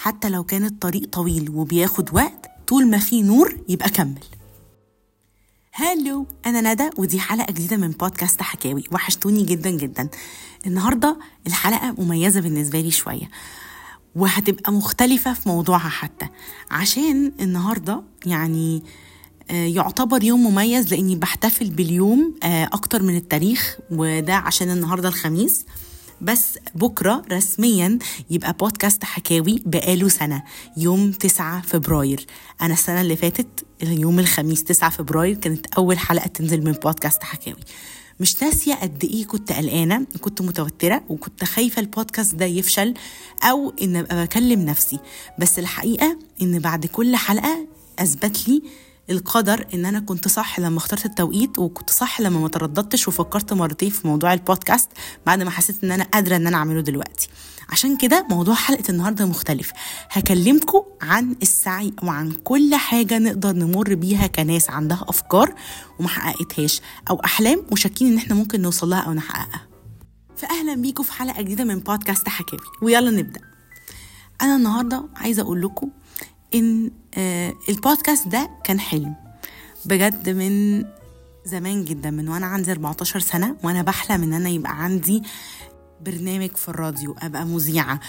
حتى لو كان الطريق طويل وبياخد وقت طول ما في نور يبقى كمل. هالو أنا ندى ودي حلقة جديدة من بودكاست حكاوي. وحشتوني جدا جدا. النهارده الحلقة مميزة بالنسبة لي شوية. وهتبقى مختلفة في موضوعها حتى. عشان النهاردة يعني آه، يعتبر يوم مميز لأني بحتفل باليوم آه، أكتر من التاريخ وده عشان النهارده الخميس. بس بكرة رسميا يبقى بودكاست حكاوي بقاله سنة يوم 9 فبراير. أنا السنة اللي فاتت يوم الخميس 9 فبراير كانت أول حلقة تنزل من بودكاست حكاوي. مش ناسية قد إيه كنت قلقانة كنت متوترة وكنت خايفة البودكاست ده يفشل أو إن أبقى بكلم نفسي. بس الحقيقة إن بعد كل حلقة أثبت لي القدر إن أنا كنت صح لما اخترت التوقيت وكنت صح لما ما ترددتش وفكرت مرتين في موضوع البودكاست بعد ما حسيت إن أنا قادرة إن أنا أعمله دلوقتي. عشان كده موضوع حلقة النهارده مختلف. هكلمكم عن السعي وعن كل حاجة نقدر نمر بيها كناس عندها أفكار وما حققتهاش أو أحلام وشاكين إن إحنا ممكن نوصل لها أو نحققها. فاهلا بيكم في حلقة جديدة من بودكاست حكاوي. ويلا نبدأ. أنا النهارده عايزة أقول لكم إن البودكاست ده كان حلم. بجد من زمان جدا من وأنا عندي 14 سنة وأنا بحلم إن أنا يبقى عندي برنامج في الراديو أبقى مذيعة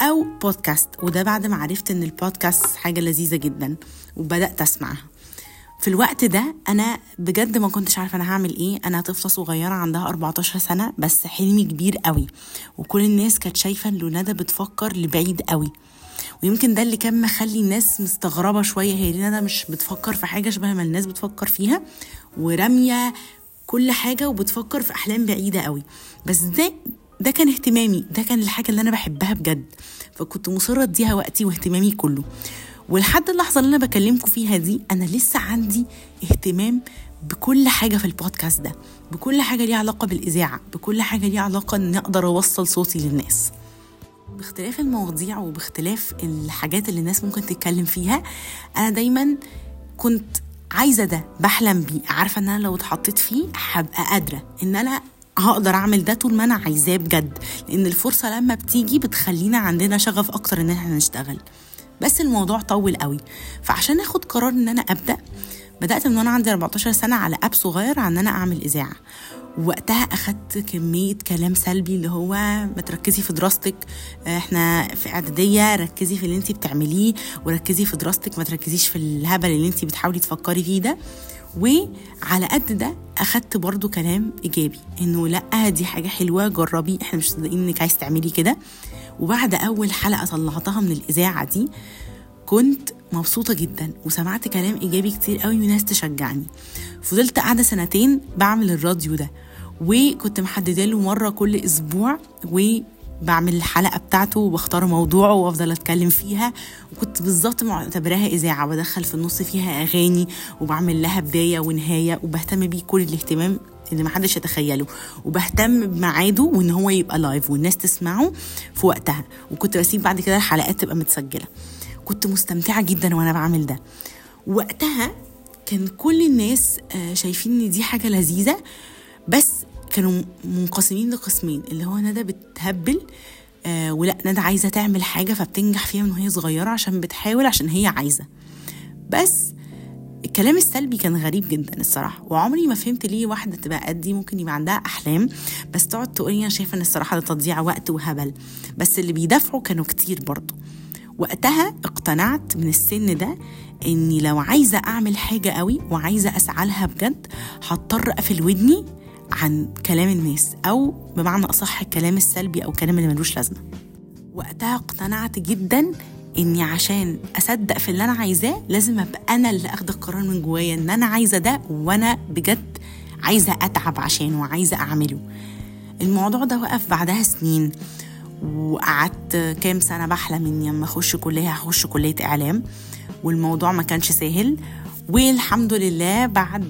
أو بودكاست. وده بعد ما عرفت إن البودكاست حاجة لذيذة جدا وبدأت أسمعها. في الوقت ده أنا بجد ما كنتش عارفة أنا هعمل إيه. أنا طفلة صغيرة عندها 14 سنة بس حلمي كبير قوي وكل الناس كانت شايفة إن ندى بتفكر لبعيد قوي ويمكن ده اللي كان مخلي الناس مستغربة شوية. هي ليه ندى مش بتفكر في حاجة شبه ما الناس بتفكر فيها. ورامية كل حاجة وبتفكر في أحلام بعيدة قوي. بس ده ده كان اهتمامي. ده كان الحاجة اللي أنا بحبها بجد. فكنت مصرة أديها وقتي واهتمامي كله. ولحد اللحظة اللي أنا بكلمكم فيها دي أنا لسه عندي اهتمام بكل حاجة في البودكاست ده. بكل حاجة ليها علاقة بالإذاعة. بكل حاجة ليها علاقة إن أقدر أوصل صوتي للناس. باختلاف المواضيع وباختلاف الحاجات اللي الناس ممكن تتكلم فيها أنا دايما كنت عايزة ده بحلم بيه. عارفة إن أنا لو اتحطيت فيه هبقى قادرة إن أنا هقدر أعمل ده طول ما أنا عايزاه بجد. لأن الفرصة لما بتيجي بتخلينا عندنا شغف أكتر إن إحنا نشتغل. بس الموضوع طول قوي. فعشان آخد قرار إن أنا أبدأ بدأت من وأنا عندي 14 سنة على أب صغير عن إن أنا أعمل إذاعة. وقتها أخدت كمية كلام سلبي اللي هو ما تركزي في دراستك إحنا في إعدادية ركزي في اللي انت بتعمليه وركزي في دراستك ما تركزيش في الهبل اللي انت بتحاولي تفكري فيه ده. وعلى قد ده أخدت برضو كلام إيجابي إنه لأ دي حاجة حلوة جربي إحنا مش صدقين إنك عايز تعملي كده. وبعد أول حلقة طلعتها من الإذاعة دي كنت مبسوطة جدا وسمعت كلام إيجابي كتير قوي وناس تشجعني. فضلت قاعدة سنتين بعمل الراديو ده. وكنت محددة له مرة كل أسبوع وبعمل الحلقة بتاعته وبختار موضوعه وأفضل أتكلم فيها. وكنت بالظبط معتبراها إذاعة بدخل في النص فيها أغاني وبعمل لها بداية ونهاية وبهتم بيه كل الاهتمام اللي محدش يتخيله. وبهتم بميعاده وإن هو يبقى لايف والناس تسمعه في وقتها. وكنت بسيب بعد كده الحلقات تبقى متسجلة. كنت مستمتعة جدا وأنا بعمل ده. وقتها كان كل الناس شايفين إن دي حاجة لذيذة. بس كانوا منقسمين لقسمين اللي هو ندى بتهبل آه ولا ندى عايزة تعمل حاجة فبتنجح فيها من وهي صغيرة عشان بتحاول عشان هي عايزة. بس الكلام السلبي كان غريب جدا الصراحة وعمري ما فهمت ليه واحدة تبقى قدي ممكن يبقى عندها أحلام بس تقعد تقول أنا شايفة إن الصراحة ده تضييع وقت وهبل. بس اللي بيدافعوا كانوا كتير برضه وقتها اقتنعت من السن ده إني لو عايزة أعمل حاجة قوي وعايزة أسعى لها بجد هضطر أقفل ودني عن كلام الناس أو بمعنى أصح الكلام السلبي أو الكلام اللي ملوش لازمة. وقتها اقتنعت جدا إني عشان أصدق في اللي أنا عايزاه لازم أبقى أنا اللي أخد القرار من جوايا إن أنا عايزة ده وأنا بجد عايزة أتعب عشانه وعايزة أعمله. الموضوع ده وقف بعدها سنين وقعدت كام سنة بحلم إني لما أخش كلية هخش كلية إعلام والموضوع ما كانش سهل. والحمد لله بعد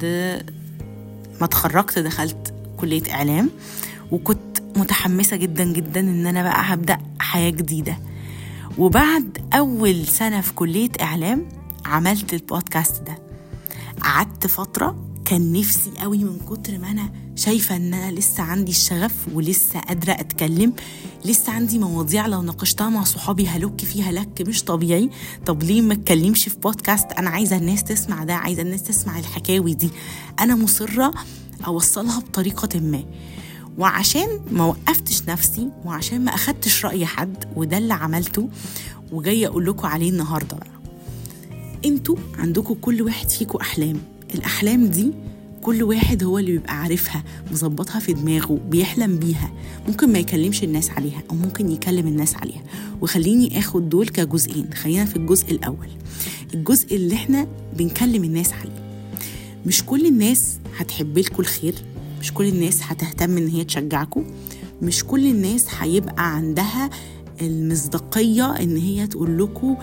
ما اتخرجت دخلت كلية إعلام وكنت متحمسة جدا جدا إن أنا بقى هبدأ حياة جديدة. وبعد أول سنة في كلية إعلام عملت البودكاست ده. قعدت فترة كان نفسي قوي من كتر ما أنا شايفة إن أنا لسه عندي الشغف ولسه قادرة أتكلم لسه عندي مواضيع لو ناقشتها مع صحابي هلك فيها لك مش طبيعي. طب ليه ما اتكلمش في بودكاست أنا عايزة الناس تسمع ده عايزة الناس تسمع الحكاوي دي. أنا مصرة أوصلها بطريقة ما. وعشان ما وقفتش نفسي وعشان ما أخدتش رأي حد وده اللي عملته وجاية أقول لكم عليه النهاردة بقى. أنتوا عندكم كل واحد فيكم أحلام. الأحلام دي كل واحد هو اللي بيبقى عارفها مظبطها في دماغه بيحلم بيها. ممكن ما يكلمش الناس عليها أو ممكن يكلم الناس عليها. وخليني آخد دول كجزئين. خلينا في الجزء الأول. الجزء اللي إحنا بنكلم الناس عليه. مش كل الناس هتحب لكم الخير مش كل الناس هتهتم إن هي تشجعكم مش كل الناس هيبقى عندها المصداقية إن هي تقول لكم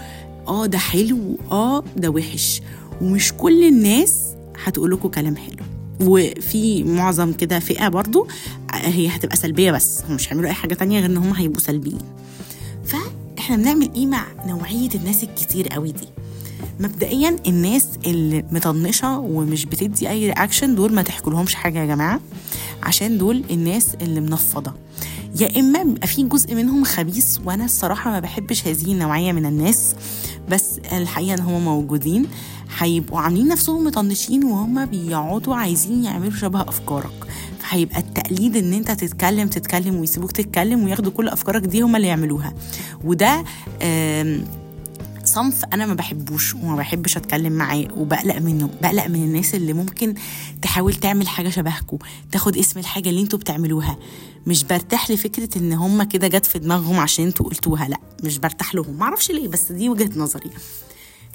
آه ده حلو آه ده وحش. ومش كل الناس هتقول لكم كلام حلو. وفي معظم كده فئة برضو هي هتبقى سلبية بس هم مش هيعملوا أي حاجة تانية غير إن هم هيبقوا سلبيين. فإحنا بنعمل إيه مع نوعية الناس الكتير قوي دي؟ مبدئيا الناس اللي مطنشه ومش بتدي أي رياكشن دول ما تحكولهمش حاجة يا جماعة عشان دول الناس اللي منفضة. يا إما بيبقى في جزء منهم خبيث وأنا الصراحة ما بحبش هذه النوعية من الناس بس الحقيقة إن هم موجودين هيبقوا عاملين نفسهم مطنشين وهم بيقعدوا عايزين يعملوا شبه أفكارك. فهيبقى التقليد إن أنت تتكلم تتكلم ويسيبوك تتكلم وياخدوا كل أفكارك دي هم اللي يعملوها. وده صنف أنا ما بحبوش وما بحبش أتكلم معاه وبقلق منه بقلق من الناس اللي ممكن تحاول تعمل حاجة شبهكم تاخد اسم الحاجة اللي أنتوا بتعملوها. مش برتاح لفكرة إن هم كده جت في دماغهم عشان أنتوا قلتوها لأ مش برتاح لهم. معرفش ليه بس دي وجهة نظري.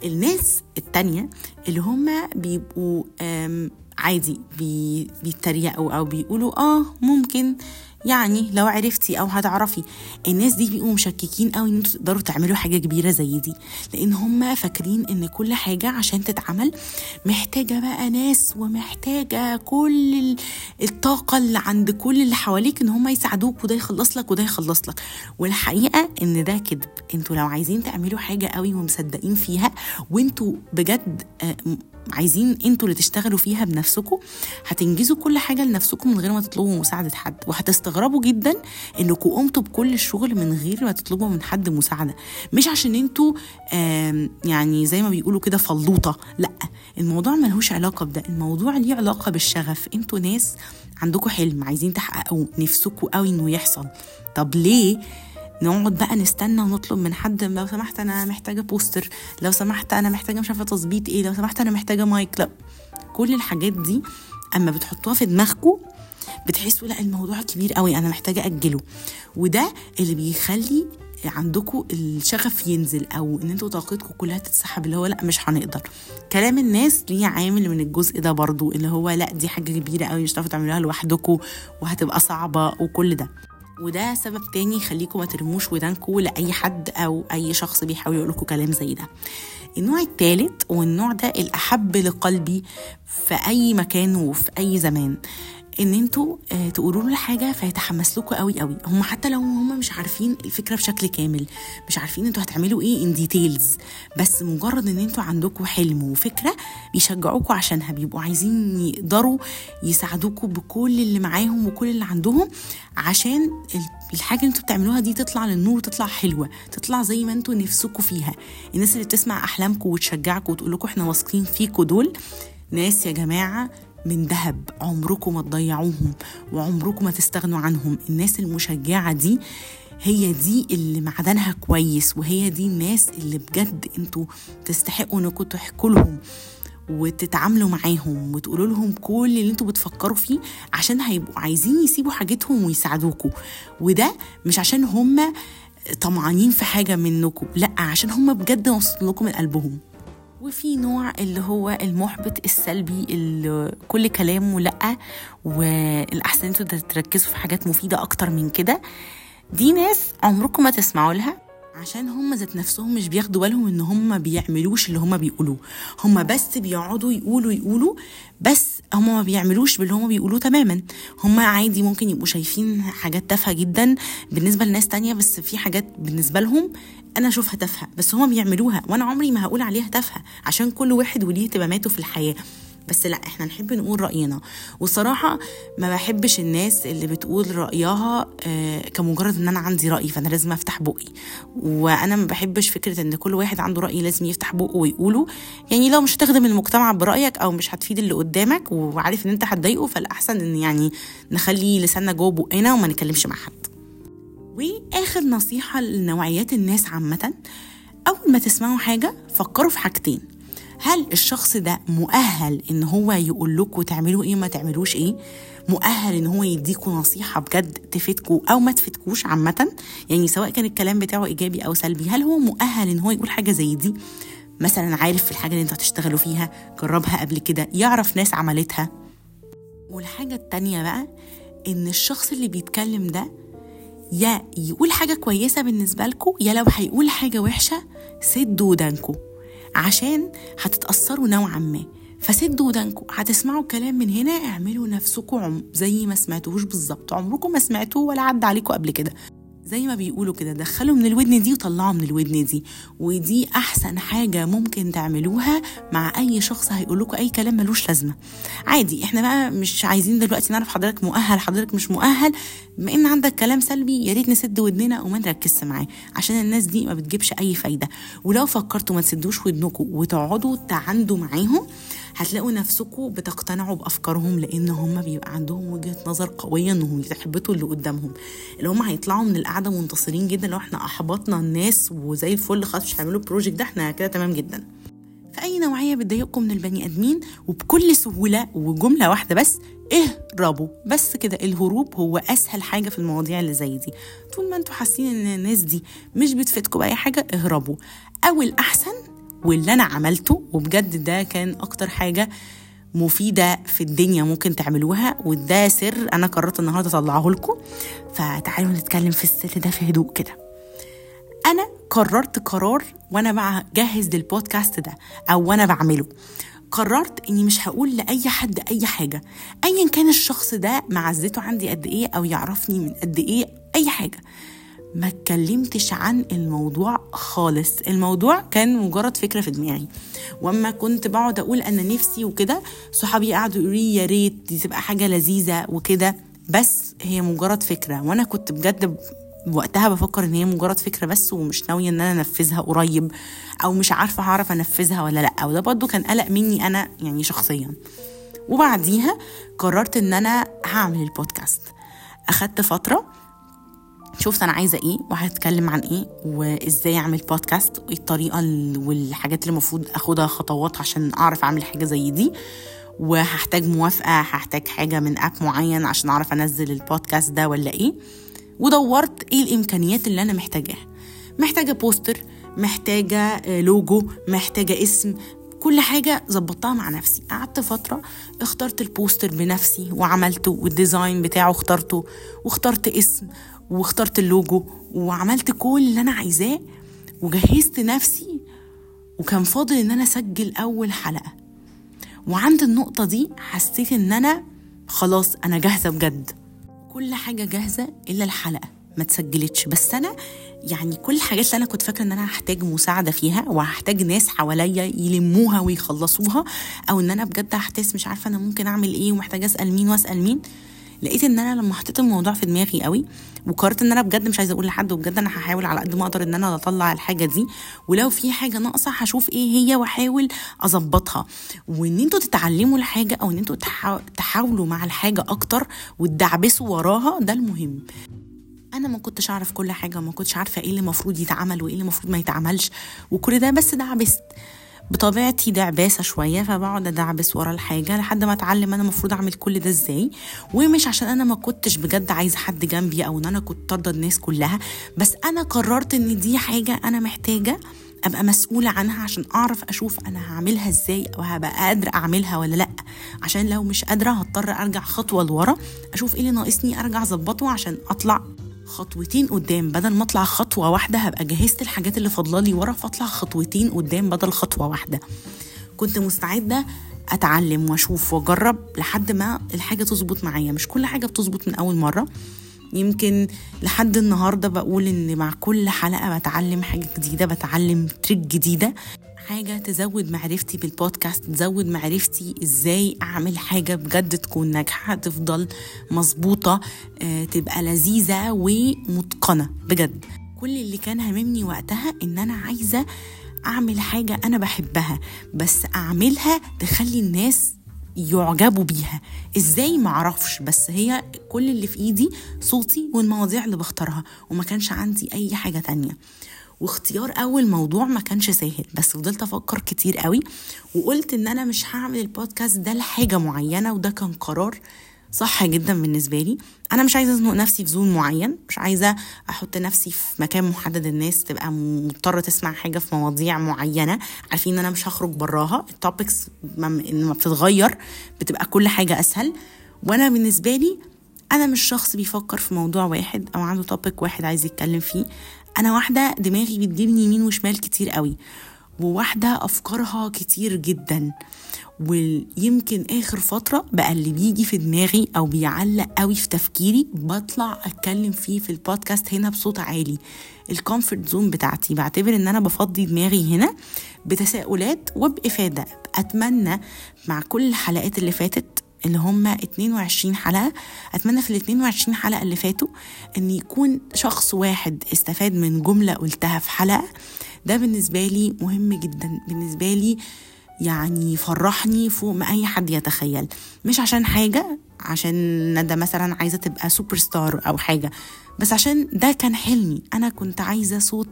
الناس التانية اللي هم بيبقوا عادي بي بيتريقوا أو بيقولوا آه ممكن يعني لو عرفتي أو هتعرفي الناس دي بيبقوا مشككين قوي إن أنتوا تقدروا تعملوا حاجة كبيرة زي دي. لأن هم فاكرين إن كل حاجة عشان تتعمل محتاجة بقى ناس ومحتاجة كل الطاقة اللي عند كل اللي حواليك إن هم يساعدوك وده يخلص لك وده يخلص لك. والحقيقة إن ده كذب. أنتوا لو عايزين تعملوا حاجة قوي ومصدقين فيها وانتوا بجد عايزين أنتوا اللي تشتغلوا فيها بنفسكم. هتنجزوا كل حاجة لنفسكم من غير ما تطلبوا مساعدة حد. وهتستغربوا جدا انكم قمتوا بكل الشغل من غير ما تطلبوا من حد مساعدة. مش عشان أنتوا يعني زي ما بيقولوا كده فلوطة. لا الموضوع ملهوش علاقة بده. الموضوع ليه علاقة بالشغف. أنتوا ناس عندكم حلم عايزين تحققوا نفسكم قوي انه يحصل. طب ليه نقعد بقى نستنى ونطلب من حد لو سمحت أنا محتاجة بوستر لو سمحت أنا محتاجة مش عارفة تظبيط إيه لو سمحت أنا محتاجة مايك لا. كل الحاجات دي أما بتحطوها في دماغكم بتحسوا لا الموضوع كبير قوي أنا محتاجة أجله. وده اللي بيخلي عندكم الشغف ينزل أو إن أنتوا طاقتكم كلها تتسحب اللي هو لا مش هنقدر. كلام الناس ليه عامل من الجزء ده برضو اللي هو لا دي حاجة كبيرة قوي مش هتعرفوا تعملوها لوحدكم وهتبقى صعبة وكل ده. وده سبب تاني يخليكم ما ترموش ودانكم لأي حد أو أي شخص بيحاول يقول لكم كلام زي ده. النوع الثالث والنوع ده الأحب لقلبي في أي مكان وفي أي زمان. ان أنتوا آه تقولوا له حاجة فيتحمس لكم قوي قوي. هم حتى لو هم مش عارفين الفكرة بشكل كامل مش عارفين أنتوا هتعملوا إيه ان ديتيلز بس مجرد ان أنتوا عندكم حلم وفكرة بيشجعوكوا عشانها بيبقوا عايزين يقدروا يساعدوكوا بكل اللي معاهم وكل اللي عندهم عشان الحاجة اللي أنتوا بتعملوها دي تطلع للنور وتطلع حلوة تطلع زي ما أنتوا نفسكم فيها. الناس اللي بتسمع احلامكم وتشجعكم وتقول لكم إحنا واثقين فيكم دول ناس يا جماعة من ذهب عمركم ما تضيعوهم وعمركم ما تستغنوا عنهم. الناس المشجعة دي هي دي اللي معدنها كويس وهي دي الناس اللي بجد أنتوا تستحقوا انكم تحكوا لهم وتتعاملوا معاهم وتقولوا لهم كل اللي أنتوا بتفكروا فيه عشان هيبقوا عايزين يسيبوا حاجتهم ويساعدوكوا. وده مش عشان هم طمعانين في حاجة منكم لأ عشان هم بجد واصلين لكم من قلبهم. وفي نوع اللي هو المحبط السلبي اللي كل كلامه لأ والأحسن أنتوا تركزوا في حاجات مفيدة أكتر من كده. دي ناس عمركم ما تسمعوا لها عشان هم ذات نفسهم مش بياخدوا بالهم إن هم بيعملوش اللي هم بيقولوه. هم بس بيقعدوا يقولوا يقولوا بس هم ما بيعملوش باللي هم بيقولوه تماما. هم عادي ممكن يبقوا شايفين حاجات تافهة جدا بالنسبة لناس تانية بس في حاجات بالنسبة لهم أنا أشوفها تافهة بس هم بيعملوها وأنا عمري ما هقول عليها تافهة عشان كل واحد وليه اهتماماته في الحياة. بس لأ إحنا نحب نقول رأينا. وصراحة ما بحبش الناس اللي بتقول رأيها آه كمجرد إن أنا عندي رأي فأنا لازم أفتح بقي. وأنا ما بحبش فكرة إن كل واحد عنده رأي لازم يفتح بقه ويقوله. يعني لو مش هتخدم المجتمع برأيك أو مش هتفيد اللي قدامك وعارف إن أنت هتضايقه فالأحسن إن يعني نخلي لساننا جوه بقنا وما نتكلمش مع حد. وآخر نصيحة لنوعيات الناس عامة أول ما تسمعوا حاجة فكروا في حاجتين. هل الشخص ده مؤهل إن هو يقول لكم تعملوا إيه ما تعملوش إيه؟ مؤهل إن هو يديكوا نصيحة بجد تفيدكوا أو ما تفيدكوش عامة؟ يعني سواء كان الكلام بتاعه إيجابي أو سلبي هل هو مؤهل إن هو يقول حاجة زي دي؟ مثلا عارف في الحاجة اللي أنتوا هتشتغلوا فيها جربها قبل كده يعرف ناس عملتها. والحاجة التانية بقى إن الشخص اللي بيتكلم ده يا يقول حاجة كويسة بالنسبة لكم يا لو هيقول حاجة وحشة سدوا ودانكم عشان هتتأثروا نوعا ما. فسدوا ودانكم هتسمعوا كلام من هنا اعملوا نفسكم زي ما سمعتوهوش بالظبط. عمركم ما سمعتوه ولا عدى عليكم قبل كده. زي ما بيقولوا كده دخلوا من الودن دي وطلعوا من الودن دي. ودي أحسن حاجة ممكن تعملوها مع أي شخص هيقول لكم أي كلام ملوش لازمة. عادي إحنا بقى مش عايزين دلوقتي نعرف حضرتك مؤهل حضرتك مش مؤهل. بما إن عندك كلام سلبي يا ريت نسد ودننا وما نركزش معاه عشان الناس دي ما بتجيبش أي فايدة. ولو فكرتوا ما تسدوش ودنكم وتقعدوا تعاندوا معاهم هتلاقوا نفسكم بتقتنعوا بأفكارهم لأن هم بيبقى عندهم وجهة نظر قوية إنهم يحبطوا اللي قدامهم. اللي هم هيطلعوا من القعدة منتصرين جدا لو إحنا أحبطنا الناس وزي الفل خلاص مش هيعملوا ال project ده إحنا كده تمام جدا. فأي نوعية بتضايقكم من البني آدمين وبكل سهولة وجملة واحدة بس اهربوا. بس كده الهروب هو أسهل حاجة في المواضيع اللي زي دي. طول ما أنتوا حاسين إن الناس دي مش بتفيدكم بأي حاجة اهربوا. أو الأحسن واللي أنا عملته وبجد ده كان أكتر حاجة مفيدة في الدنيا ممكن تعملوها وده سر أنا قررت النهارده أطلعه لكم. فتعالوا نتكلم في السر ده في هدوء كده. أنا قررت قرار وأنا بجهز للبودكاست ده أو وأنا بعمله. قررت إني مش هقول لأي حد أي حاجة. ايا كان الشخص ده معزته عندي قد إيه أو يعرفني من قد إيه أي حاجة. ما اتكلمتش عن الموضوع خالص. الموضوع كان مجرد فكرة في دماغي. وأما كنت بقعد أقول أنا نفسي وكده صحابي قعدوا يقولوا لي يا ريت دي تبقى حاجة لذيذة وكده. بس هي مجرد فكرة. وأنا كنت بجد وقتها بفكر إن هي مجرد فكرة بس ومش ناوية إن أنا أنفذها قريب أو مش عارفة هعرف أنفذها ولا لأ. وده برضو كان قلق مني أنا يعني شخصيا. وبعديها قررت إن أنا هعمل البودكاست. أخدت فترة شفت أنا عايزة إيه وهتكلم عن إيه وإزاي أعمل بودكاست وايه الطريقة والحاجات اللي المفروض أخدها خطوات عشان أعرف أعمل حاجة زي دي. وهحتاج موافقة هحتاج حاجة من اب معين عشان أعرف أنزل البودكاست ده ولا إيه. ودورت إيه الإمكانيات اللي أنا محتاجاها. محتاجة poster محتاجة لوجو محتاجة اسم. كل حاجة ظبطتها مع نفسي. قعدت فترة اخترت ال poster بنفسي وعملته وال design بتاعه اخترته واخترت اسم واخترت اللوجو وعملت كل اللي أنا عايزاه وجهزت نفسي وكان فاضل إن أنا أسجل أول حلقة. وعند النقطة دي حسيت إن أنا خلاص أنا جاهزة بجد. كل حاجة جاهزة إلا الحلقة ما تسجلتش. بس أنا يعني كل الحاجات اللي أنا كنت فاكرة إن أنا هحتاج مساعدة فيها وهحتاج ناس حواليا يلموها ويخلصوها أو إن أنا بجد هحتاس مش عارفة أنا ممكن أعمل إيه ومحتاجة أسأل مين وأسأل مين لقيت إن أنا لما حطيت الموضوع في دماغي قوي وقررت إن أنا بجد مش عايزة أقول لحد وبجد أنا هحاول على قد ما أقدر إن أنا أطلع الحاجة دي. ولو في حاجة ناقصة هشوف إيه هي وأحاول أظبطها. وإن أنتوا تتعلموا الحاجة أو إن أنتوا تحاولوا مع الحاجة أكتر وتدعبسوا وراها ده المهم. أنا ما كنتش أعرف كل حاجة وما كنتش عارفة إيه اللي المفروض يتعمل وإيه اللي المفروض ما يتعملش وكل ده بس دعبست. بطبيعتي دعباسة شوية فبقعد أدعبس ورا الحاجة لحد ما أتعلم أنا المفروض أعمل كل ده إزاي. ومش عشان أنا ما كنتش بجد عايزة حد جنبي أو إن أنا كنت طاردة الناس كلها بس أنا قررت إن دي حاجة أنا محتاجة أبقى مسؤولة عنها عشان أعرف أشوف أنا هعملها إزاي أو هبقى قادرة أعملها ولا لأ. عشان لو مش قادرة هضطر أرجع خطوة لورا أشوف إيه اللي ناقصني أرجع أظبطه عشان أطلع خطوتين قدام. بدل ما اطلع خطوة واحدة هبقى جهزت الحاجات اللي فاضلالي ورا فاطلع خطوتين قدام بدل خطوة واحدة. كنت مستعدة أتعلم وأشوف وأجرب لحد ما الحاجة تظبط معايا. مش كل حاجة بتظبط من أول مرة. يمكن لحد النهارده بقول إن مع كل حلقة بتعلم حاجة جديدة بتعلم تريك جديدة. حاجة تزود معرفتي بالبودكاست تزود معرفتي إزاي أعمل حاجة بجد تكون ناجحة تفضل مظبوطة آه، تبقى لذيذة ومتقنة بجد. كل اللي كان هممني وقتها إن أنا عايزة أعمل حاجة أنا بحبها بس أعملها تخلي الناس يعجبوا بيها. إزاي؟ معرفش بس هي كل اللي في إيدي صوتي والمواضيع اللي بختارها وما كانش عندي أي حاجة تانية. واختيار أول موضوع ما كانش سهل بس فضلت أفكر كتير قوي وقلت إن أنا مش هعمل البودكاست ده لحاجة معينة وده كان قرار صح جدا بالنسبة لي. أنا مش عايزة أزنق نفسي في zone معين مش عايزة أحط نفسي في مكان محدد الناس تبقى مضطرة تسمع حاجة في مواضيع معينة. عارفين إن أنا مش هخرج براها ال topics لما بتتغير بتبقى كل حاجة أسهل. وأنا بالنسبة لي أنا مش شخص بيفكر في موضوع واحد أو عنده topic واحد عايز يتكلم فيه. أنا واحدة دماغي بتجيبني يمين وشمال كتير قوي وواحدة أفكارها كتير جدا ويمكن آخر فترة بقى اللي بيجي في دماغي أو بيعلق قوي في تفكيري بطلع أتكلم فيه في البودكاست هنا بصوت عالي ال comfort zone بتاعتي. بعتبر إن أنا بفضي دماغي هنا بتساؤلات وبإفادة. أتمنى مع كل الحلقات اللي فاتت اللي هم 22 حلقة. أتمنى في ال 22 حلقة اللي فاتوا أن يكون شخص واحد استفاد من جملة قلتها في حلقة. ده بالنسبة لي مهم جدا. بالنسبة لي يعني فرحني فوق ما أي حد يتخيل. مش عشان حاجة عشان ندى مثلا عايزة تبقى سوبر ستار أو حاجة. بس عشان ده كان حلمي. أنا كنت عايزة صوت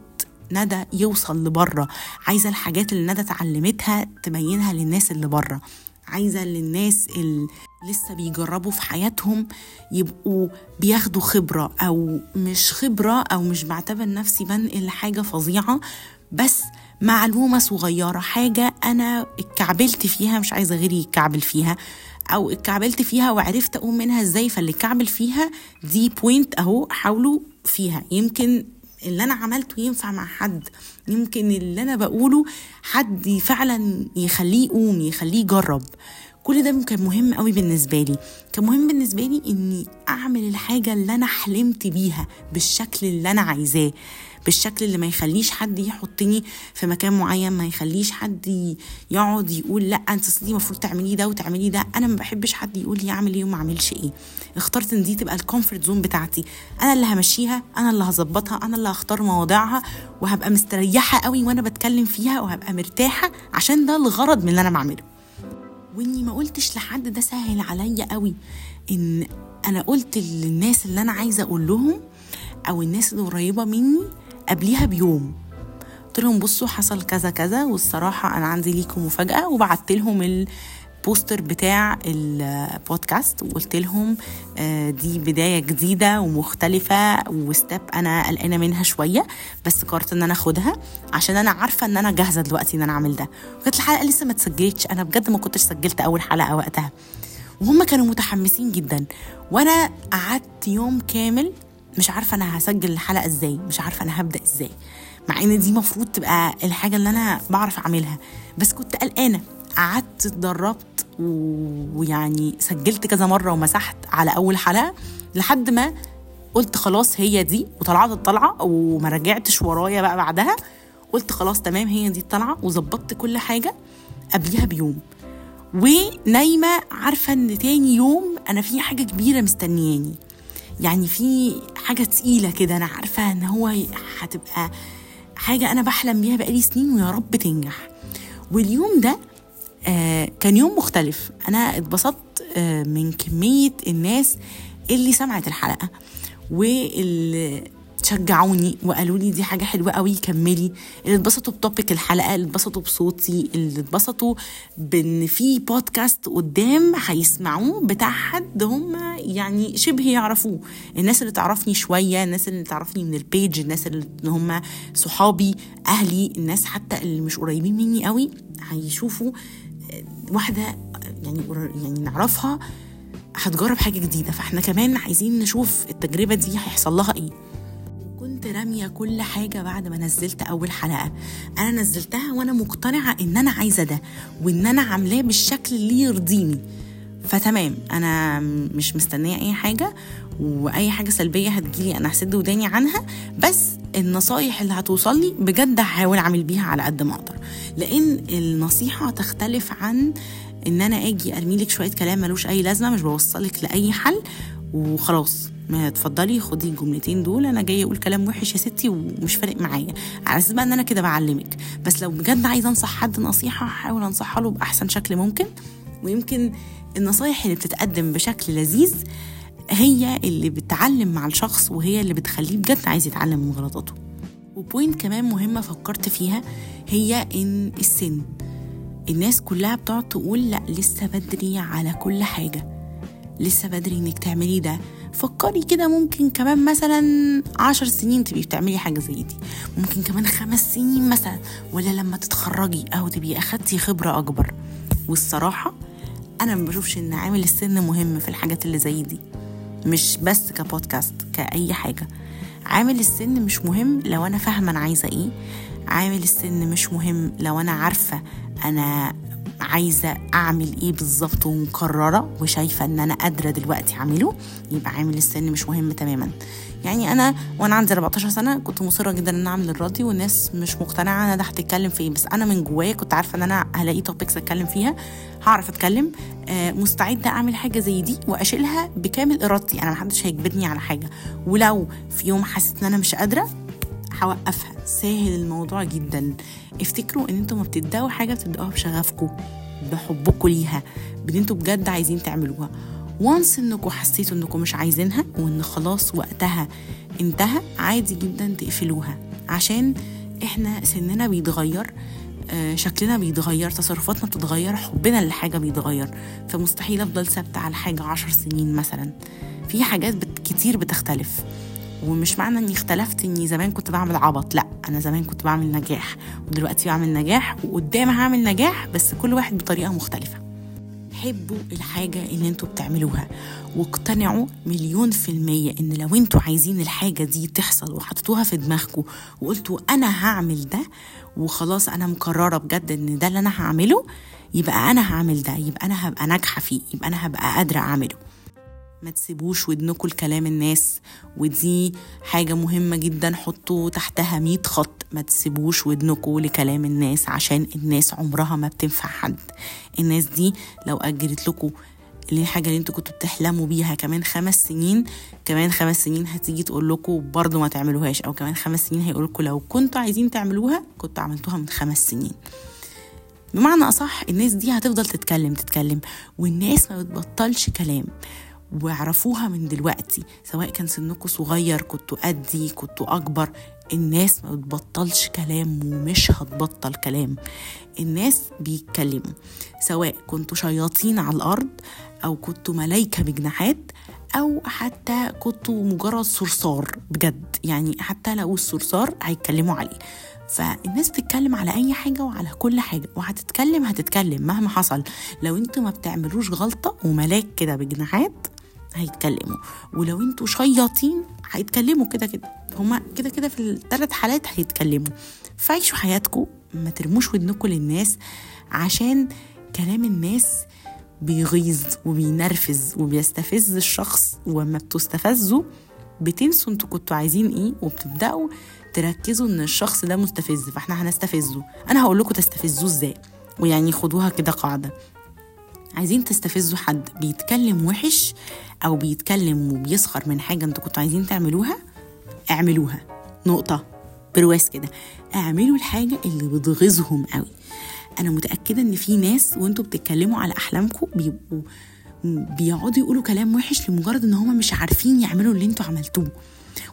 ندى يوصل لبره. عايزة الحاجات اللي ندى اتعلمتها تبينها للناس اللي بره. عايزة للناس اللي لسه بيجربوا في حياتهم يبقوا بياخدوا خبرة أو مش خبرة أو مش بعتبر نفسي بنقل حاجة فظيعة بس معلومة صغيرة حاجة أنا اتكعبلت فيها مش عايزة غيري يتكعبل فيها أو اتكعبلت فيها وعرفت أقوم منها إزاي فاللي اتكعبل فيها دي بوينت أهو حاولوا فيها. يمكن اللي أنا عملته ينفع مع حد. يمكن اللي أنا بقوله حد فعلا يخليه يقوم يخليه يجرب. كل ده كان مهم قوي بالنسبة لي. كان مهم بالنسبة لي إني أعمل الحاجة اللي أنا حلمت بيها بالشكل اللي أنا عايزاه. بالشكل اللي ما يخليش حد يحطني في مكان معين ما يخليش حد يقعد يقول لأ انت دي المفروض تعملي ده وتعملي ده. أنا ما بحبش حد يقول لي أعمل إيه وما أعملش إيه. اخترت إن دي تبقى ال comfort zone بتاعتي. أنا اللي همشيها أنا اللي هظبطها أنا اللي هختار مواضيعها وهبقى مستريحة قوي وأنا بتكلم فيها وهبقى مرتاحة عشان ده الغرض من اللي أنا بعمله. وإني ما قلتش لحد ده سهل عليا قوي. إن أنا قلت للناس اللي أنا عايزة أقول لهم أو الناس اللي قريبة مني قبليها بيوم. قلت لهم بصوا حصل كذا كذا والصراحة أنا عندي ليكم مفاجأة وبعت لهم ال poster بتاع البودكاست وقلت لهم دي بداية جديدة ومختلفة وستيب أنا قلقانة منها شوية بس قررت إن أنا آخدها عشان أنا عارفة إن أنا جاهزة دلوقتي إن أنا أعمل ده. وكانت الحلقة لسه ما اتسجلتش أنا بجد ما كنتش سجلت أول حلقة وقتها. وهم كانوا متحمسين جدا. وأنا قعدت يوم كامل مش عارفة أنا هسجل الحلقة إزاي مش عارفة أنا هبدأ إزاي. مع إن دي مفروض تبقى الحاجة اللي أنا بعرف أعملها. بس كنت قلقانة قعدت اتدربت ويعني سجلت كذا مرة ومسحت على أول حلقة لحد ما قلت خلاص هي دي وطلعت الطلعة وما رجعتش ورايا بقى بعدها. قلت خلاص تمام هي دي الطلعة وظبطت كل حاجة قبليها بيوم. ونايمة عارفة إن تاني يوم أنا في حاجة كبيرة مستنياني. يعني في حاجة تقيلة كده أنا عارفة إن هو هتبقى حاجة أنا بحلم بيها بقالي سنين ويا رب تنجح. واليوم ده آه كان يوم مختلف. أنا اتبسطت آه من كمية الناس اللي سمعت الحلقة واللي شجعوني وقالوا لي دي حاجة حلوة قوي كملي. اللي اتبسطوا بتوبيك الحلقة اللي اتبسطوا بصوتي اللي اتبسطوا بإن في بودكاست قدام هيسمعوه بتاع حد هم يعني شبه يعرفوه. الناس اللي تعرفني شوية الناس اللي تعرفني من البيج الناس اللي هم صحابي أهلي الناس حتى اللي مش قريبين مني قوي هيشوفوا واحدة يعني يعني نعرفها هتجرب حاجة جديدة. فإحنا كمان عايزين نشوف التجربة دي هيحصل لها إيه. كنت رامية كل حاجة بعد ما نزلت أول حلقة. أنا نزلتها وأنا مقتنعة إن أنا عايزة ده وإن أنا عاملاه بالشكل اللي يرضيني. فتمام أنا مش مستنية أي حاجة وأي حاجة سلبية هتجيلي أنا هسد وداني عنها بس النصايح اللي هتوصل لي بجد هحاول أعمل بيها على قد ما أقدر. لأن النصيحة تختلف عن إن أنا آجي ارمي لك شوية كلام ملوش أي لازمة مش بوصلك لأي حل وخلاص. ما تفضلي خدي الجملتين دول أنا جاية أقول كلام وحش يا ستي ومش فارق معايا. على أساس بقى إن أنا كده بعلمك. بس لو بجد عايزة أنصح حد نصيحة هحاول انصحها له بأحسن شكل ممكن. ويمكن النصايح اللي بتتقدم بشكل لذيذ هي اللي بتعلم مع الشخص وهي اللي بتخليه بجد عايز يتعلم من غلطاته. وبوينت كمان مهمة فكرت فيها هي إن السن. الناس كلها بتقعد تقول لأ لسه بدري على كل حاجة. لسه بدري إنك تعملي ده. فكري كده ممكن كمان مثلا عشر سنين تبقي بتعملي حاجة زي دي. ممكن كمان خمس سنين مثلا. ولا لما تتخرجي أو تبقي أخدتي خبرة أكبر. والصراحة أنا ما بشوفش إن عامل السن مهم في الحاجات اللي زي دي. مش بس كبودكاست كأي حاجة. عامل السن مش مهم لو أنا فاهمة أنا عايزة إيه. عامل السن مش مهم لو أنا عارفة أنا عايزة أعمل إيه بالظبط ومقررة وشايفة إن أنا قادرة دلوقتي أعمله يبقى عامل السن مش مهم تماما. يعني أنا وأنا عندي 14 سنة كنت مصرة جدا إن أعمل الراديو والناس مش مقتنعة أنا ده هتتكلم في إيه. بس أنا من جوايا كنت عارفة إن أنا هلاقي توبكس أتكلم فيها هعرف أتكلم آه مستعدة أعمل حاجة زي دي وأشيلها بكامل إرادتي. أنا محدش هيجبرني على حاجة. ولو في يوم حسيت إن أنا مش قادرة هوقفها. سهل الموضوع جدا. افتكروا إن أنتوا ما بتبداوا حاجة بتبداوها بشغفكم بحبكم ليها بإن أنتوا بجد عايزين تعملوها. وانس انكم حسيتوا انكم مش عايزينها وإن خلاص وقتها انتهى عادي جدا تقفلوها. عشان إحنا سننا بيتغير آه، شكلنا بيتغير تصرفاتنا بتتغير حبنا للحاجة بيتغير. فمستحيل أفضل ثابتة على حاجة عشر سنين مثلا. في حاجات كتير بتختلف. ومش معنى إني اختلفت إني زمان كنت بعمل عبط لأ أنا زمان كنت بعمل نجاح ودلوقتي بعمل نجاح وقدام هعمل نجاح بس كل واحد بطريقة مختلفة. حبوا الحاجة اللي أنتوا بتعملوها واقتنعوا مليون في المية إن لو أنتوا عايزين الحاجة دي تحصل وحطيتوها في دماغكم وقلتوا أنا هعمل ده وخلاص أنا مقررة بجد إن ده اللي أنا هعمله يبقى أنا هعمل ده يبقى أنا هبقى ناجحة فيه يبقى أنا هبقى قادرة أعمله. ما تسيبوش ودنكم لكلام الناس. ودي حاجة مهمة جدا حطوا تحتها مية خط. ما تسيبوش ودنكم لكلام الناس عشان الناس عمرها ما بتنفع حد. الناس دي لو أجلت لكم اللي الحاجة اللي أنتوا كنتوا بتحلموا بيها كمان خمس سنين كمان خمس سنين هتيجي تقول لكم برضه ما تعملوهاش. أو كمان خمس سنين هيقول لكم لو كنتوا عايزين تعملوها كنتوا عملتوها من خمس سنين. بمعنى أصح الناس دي هتفضل تتكلم تتكلم والناس ما بتبطلش كلام. واعرفوها من دلوقتي سواء كان سنكم صغير كنتوا قدي كنتوا أكبر. الناس ما بتبطلش كلام ومش هتبطل كلام. الناس بيتكلموا سواء كنتوا شياطين على الأرض أو كنتوا ملايكة بجناحات أو حتى كنتوا مجرد صرصار. بجد يعني حتى لو الصرصار هيتكلموا عليه. فالناس بتتكلم على أي حاجة وعلى كل حاجة وهتتكلم هتتكلم مهما حصل. لو أنتوا ما بتعملوش غلطة وملاك كده بجناحات هيتكلموا. ولو أنتوا شياطين هيتكلموا كده كده. هما كده كده في الثلاث حالات هيتكلموا. فعيشوا حياتكم ما ترموش ودنكم للناس عشان كلام الناس بيغيظ وبينرفز وبيستفز الشخص. وما بتستفزوا بتنسوا أنتوا كنتوا عايزين إيه وبتبدأوا تركزوا ان الشخص ده مستفز فاحنا هنستفزه. أنا هقول لكم تستفزوه إزاي؟ ويعني خدوها كده قاعدة. عايزين تستفزوا حد بيتكلم وحش أو بيتكلم وبيسخر من حاجة أنتوا كنتوا عايزين تعملوها اعملوها. نقطة. برواز كده. اعملوا الحاجة اللي بتغيظهم قوي. أنا متأكدة إن في ناس وانتوا بتتكلموا على أحلامكم بيبقوا بيقعدوا يقولوا كلام وحش لمجرد إن هما مش عارفين يعملوا اللي أنتوا عملتوه.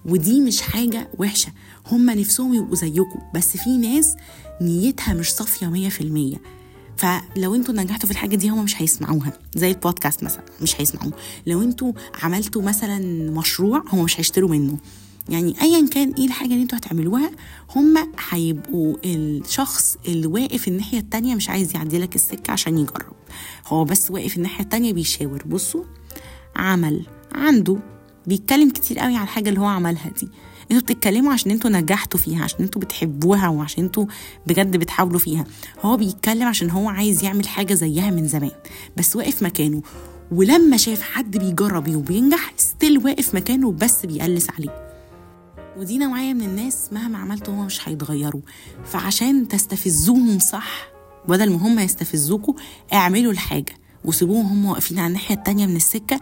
ودي مش حاجة وحشة. هما نفسهم يبقوا زيكم. بس في ناس نيتها مش صافية مية في المية. فلو أنتوا نجحتوا في الحاجة دي هما مش هيسمعوها. زي البودكاست مثلا مش هيسمعوه. لو أنتوا عملتوا مثلا مشروع هما مش هيشتروا منه. يعني ايا كان إيه الحاجة اللي أنتوا هتعملوها هما هيبقوا الشخص اللي واقف الناحية التانية مش عايز يعدي لك السكة عشان يجرب. هو بس واقف الناحية التانية بيشاور. بصوا عمل عنده بيتكلم كتير قوي على الحاجة اللي هو عملها دي. أنتوا بتتكلموا عشان أنتوا نجحتوا فيها عشان أنتوا بتحبوها وعشان أنتوا بجد بتحاولوا فيها. هو بيتكلم عشان هو عايز يعمل حاجة زيها من زمان بس واقف مكانه. ولما شاف حد بيجرب وبينجح ستيل واقف مكانه بس بيقلس عليه. ودي نوعية من الناس مهما عملتوا هما مش هيتغيروا. فعشان تستفزوهم صح بدل ما هم يستفزوكوا اعملوا الحاجة وسيبوهم هم واقفين على الناحية التانية من السكة.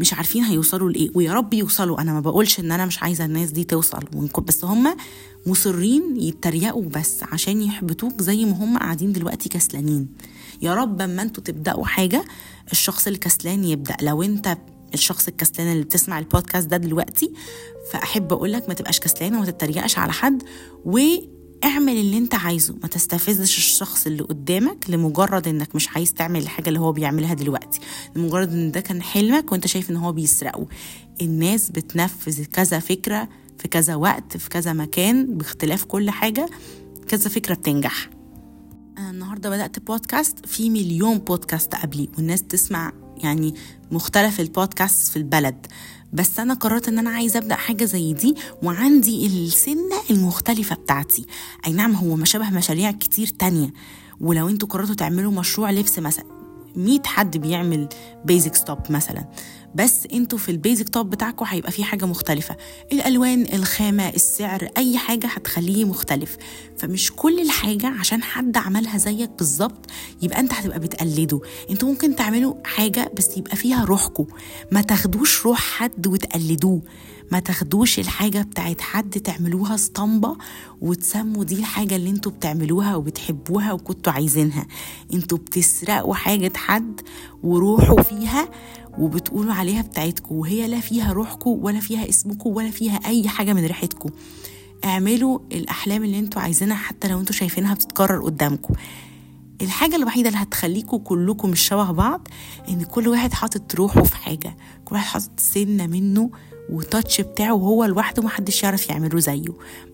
مش عارفين هيوصلوا لإيه ويا رب يوصلوا. أنا ما بقولش إن أنا مش عايزة الناس دي توصل بس هم مصرين يتريقوا بس عشان يحبطوك زي ما هم قاعدين دلوقتي كسلانين. يا رب أما أنتوا تبدأوا حاجة الشخص الكسلان يبدأ. لو انت الشخص الكسلان اللي بتسمع البودكاست ده دلوقتي فأحب أقول لك ما تبقاش كسلان وما تتريقش على حد واعمل اللي انت عايزه. ما تستفزش الشخص اللي قدامك لمجرد انك مش عايز تعمل الحاجة اللي هو بيعملها دلوقتي. لمجرد ان ده كان حلمك وانت شايف ان هو بيسرقه. الناس بتنفذ كذا فكرة في كذا وقت في كذا مكان باختلاف كل حاجة. كذا فكرة بتنجح. أنا النهارده بدأت بودكاست في مليون بودكاست قبلي والناس تسمع يعني مختلف البودكاست في البلد. بس أنا قررت إن أنا عايزة أبدأ حاجة زي دي وعندي التاتش المختلفة بتاعتي. أي نعم هو ما شبه مشاريع كتير تانية. ولو أنتوا قررتوا تعملوا مشروع لبس مثلا 100 حد بيعمل basic top مثلا. بس أنتوا في ال basic top بتاعكم هيبقى في حاجة مختلفة. الألوان الخامة السعر أي حاجة هتخليه مختلف. فمش كل الحاجة عشان حد عملها زيك بالظبط يبقى انت هتبقى بتقلده. أنتوا ممكن تعملوا حاجة بس يبقى فيها روحكم ما تاخدوش روح حد وتقلدوه. ما تاخدوش الحاجة بتاعت حد تعملوها اسطمبة وتسموا دي الحاجة اللي أنتوا بتعملوها وبتحبوها وكنتوا عايزينها. أنتوا بتسرقوا حاجة حد وروحوا فيها وبتقولوا عليها بتاعتكم وهي لا فيها روحكم ولا فيها اسمكم ولا فيها أي حاجة من ريحتكم اعملوا الأحلام اللي أنتوا عايزينها حتى لو أنتوا شايفينها بتتكرر قدامكم الحاجة الوحيدة اللي هتخليكم كلكم مش شبه بعض إن كل واحد حاطط روحه في حاجة كل واحد حاطط سنة منه وتاتش بتاعه وهو لوحده محدش يعرف يعمله زيه.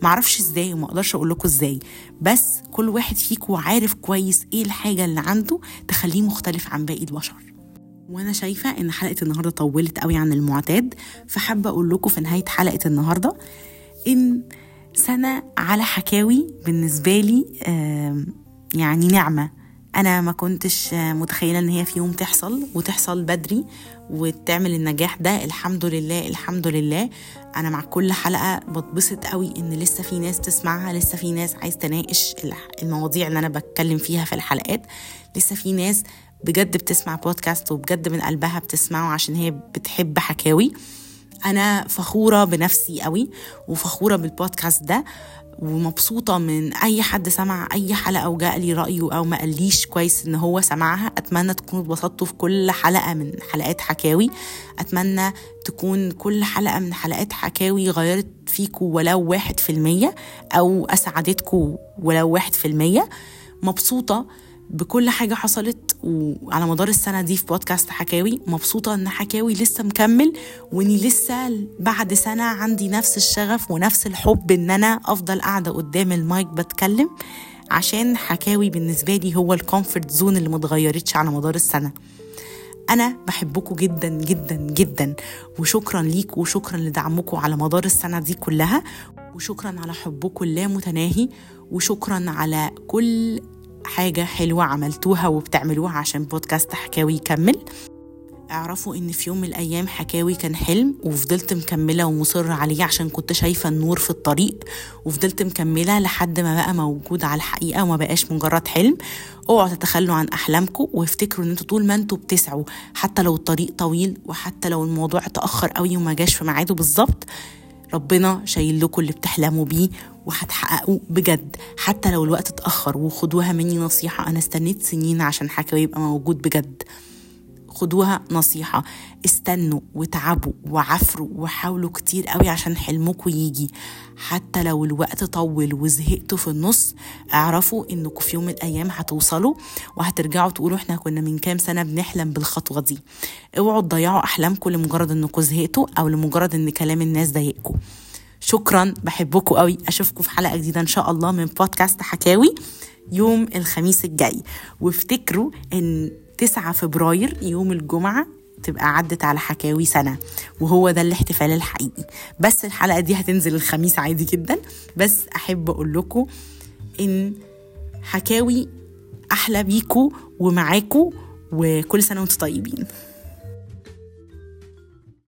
معرفش إزاي وما أقدرش أقول لكم إزاي بس كل واحد فيكم عارف كويس إيه الحاجة اللي عنده تخليه مختلف عن باقي البشر. وأنا شايفة ان حلقة النهارده طولت قوي عن المعتاد فحابة أقول لكم في نهاية حلقة النهارده ان سنة على حكاوي بالنسبة لي يعني نعمة. أنا ما كنتش متخيلة ان هي في يوم تحصل وتحصل بدري وتعمل النجاح ده. الحمد لله الحمد لله. أنا مع كل حلقة بتبسط قوي ان لسه في ناس تسمعها لسه في ناس عايز تناقش المواضيع اللي أنا بتكلم فيها في الحلقات. لسه في ناس بجد بتسمع بودكاست وبجد من قلبها بتسمعه عشان هي بتحب حكاوي. أنا فخورة بنفسي قوي وفخورة بالبودكاست ده ومبسوطة من أي حد سمع أي حلقة وجاء لي رأيه أو ما قاليش كويس إن هو سمعها. أتمنى تكونوا اتبسطتوا في كل حلقة من حلقات حكاوي. أتمنى تكون كل حلقة من حلقات حكاوي غيرت فيكوا ولو واحد في المية أو أسعدتكوا ولو واحد في المية. مبسوطة بكل حاجة حصلت وعلى مدار السنة دي في بودكاست حكاوي مبسوطة إن حكاوي لسه مكمل وإني لسه بعد سنة عندي نفس الشغف ونفس الحب إن أنا أفضل قاعدة قدام المايك بتكلم عشان حكاوي بالنسبة لي هو ال comfort zone اللي متغيرتش على مدار السنة. أنا بحبكم جدا جدا جدا وشكرا ليكم وشكرا لدعمكم على مدار السنة دي كلها وشكرا على حبكم اللامتناهي وشكرا على كل حاجة حلوة عملتوها وبتعملوها عشان بودكاست حكاوي يكمل. اعرفوا إن في يوم من الأيام حكاوي كان حلم وفضلت مكملة ومصره عليه عشان كنت شايفة النور في الطريق وفضلت مكملة لحد ما بقى موجود على الحقيقة وما بقاش مجرد حلم. اوعوا تتخلوا عن أحلامكم وافتكروا إن أنتوا طول ما أنتوا بتسعوا حتى لو الطريق طويل وحتى لو الموضوع اتأخر قوي وما جاش في ميعاده بالظبط ربنا شايل لكم اللي بتحلموا بيه وهتحققوه بجد. حتى لو الوقت اتأخر وخدوها مني نصيحة أنا استنيت سنين عشان حكاوي يبقى موجود بجد. خدوها نصيحة. استنوا وتعبوا وعفروا وحاولوا كتير قوي عشان حلمكم يجي. حتى لو الوقت طول وزهقتوا في النص اعرفوا إنكم في يوم من الأيام هتوصلوا وهترجعوا تقولوا إحنا كنا من كام سنة بنحلم بالخطوة دي. اوعوا تضيعوا أحلامكم لمجرد إنكم زهقتوا أو لمجرد إن كلام الناس ضايقكم. شكرا بحبكم قوي. أشوفكم في حلقة جديدة إن شاء الله من بودكاست حكاوي يوم الخميس الجاي. وافتكروا إن 9 فبراير يوم الجمعة تبقى عدت على حكاوي سنة وهو ده الاحتفال الحقيقي. بس الحلقة دي هتنزل الخميس عادي جدا. بس أحب أقول لكم إن حكاوي أحلى بيكو ومعاكو وكل سنة وأنتم طيبين.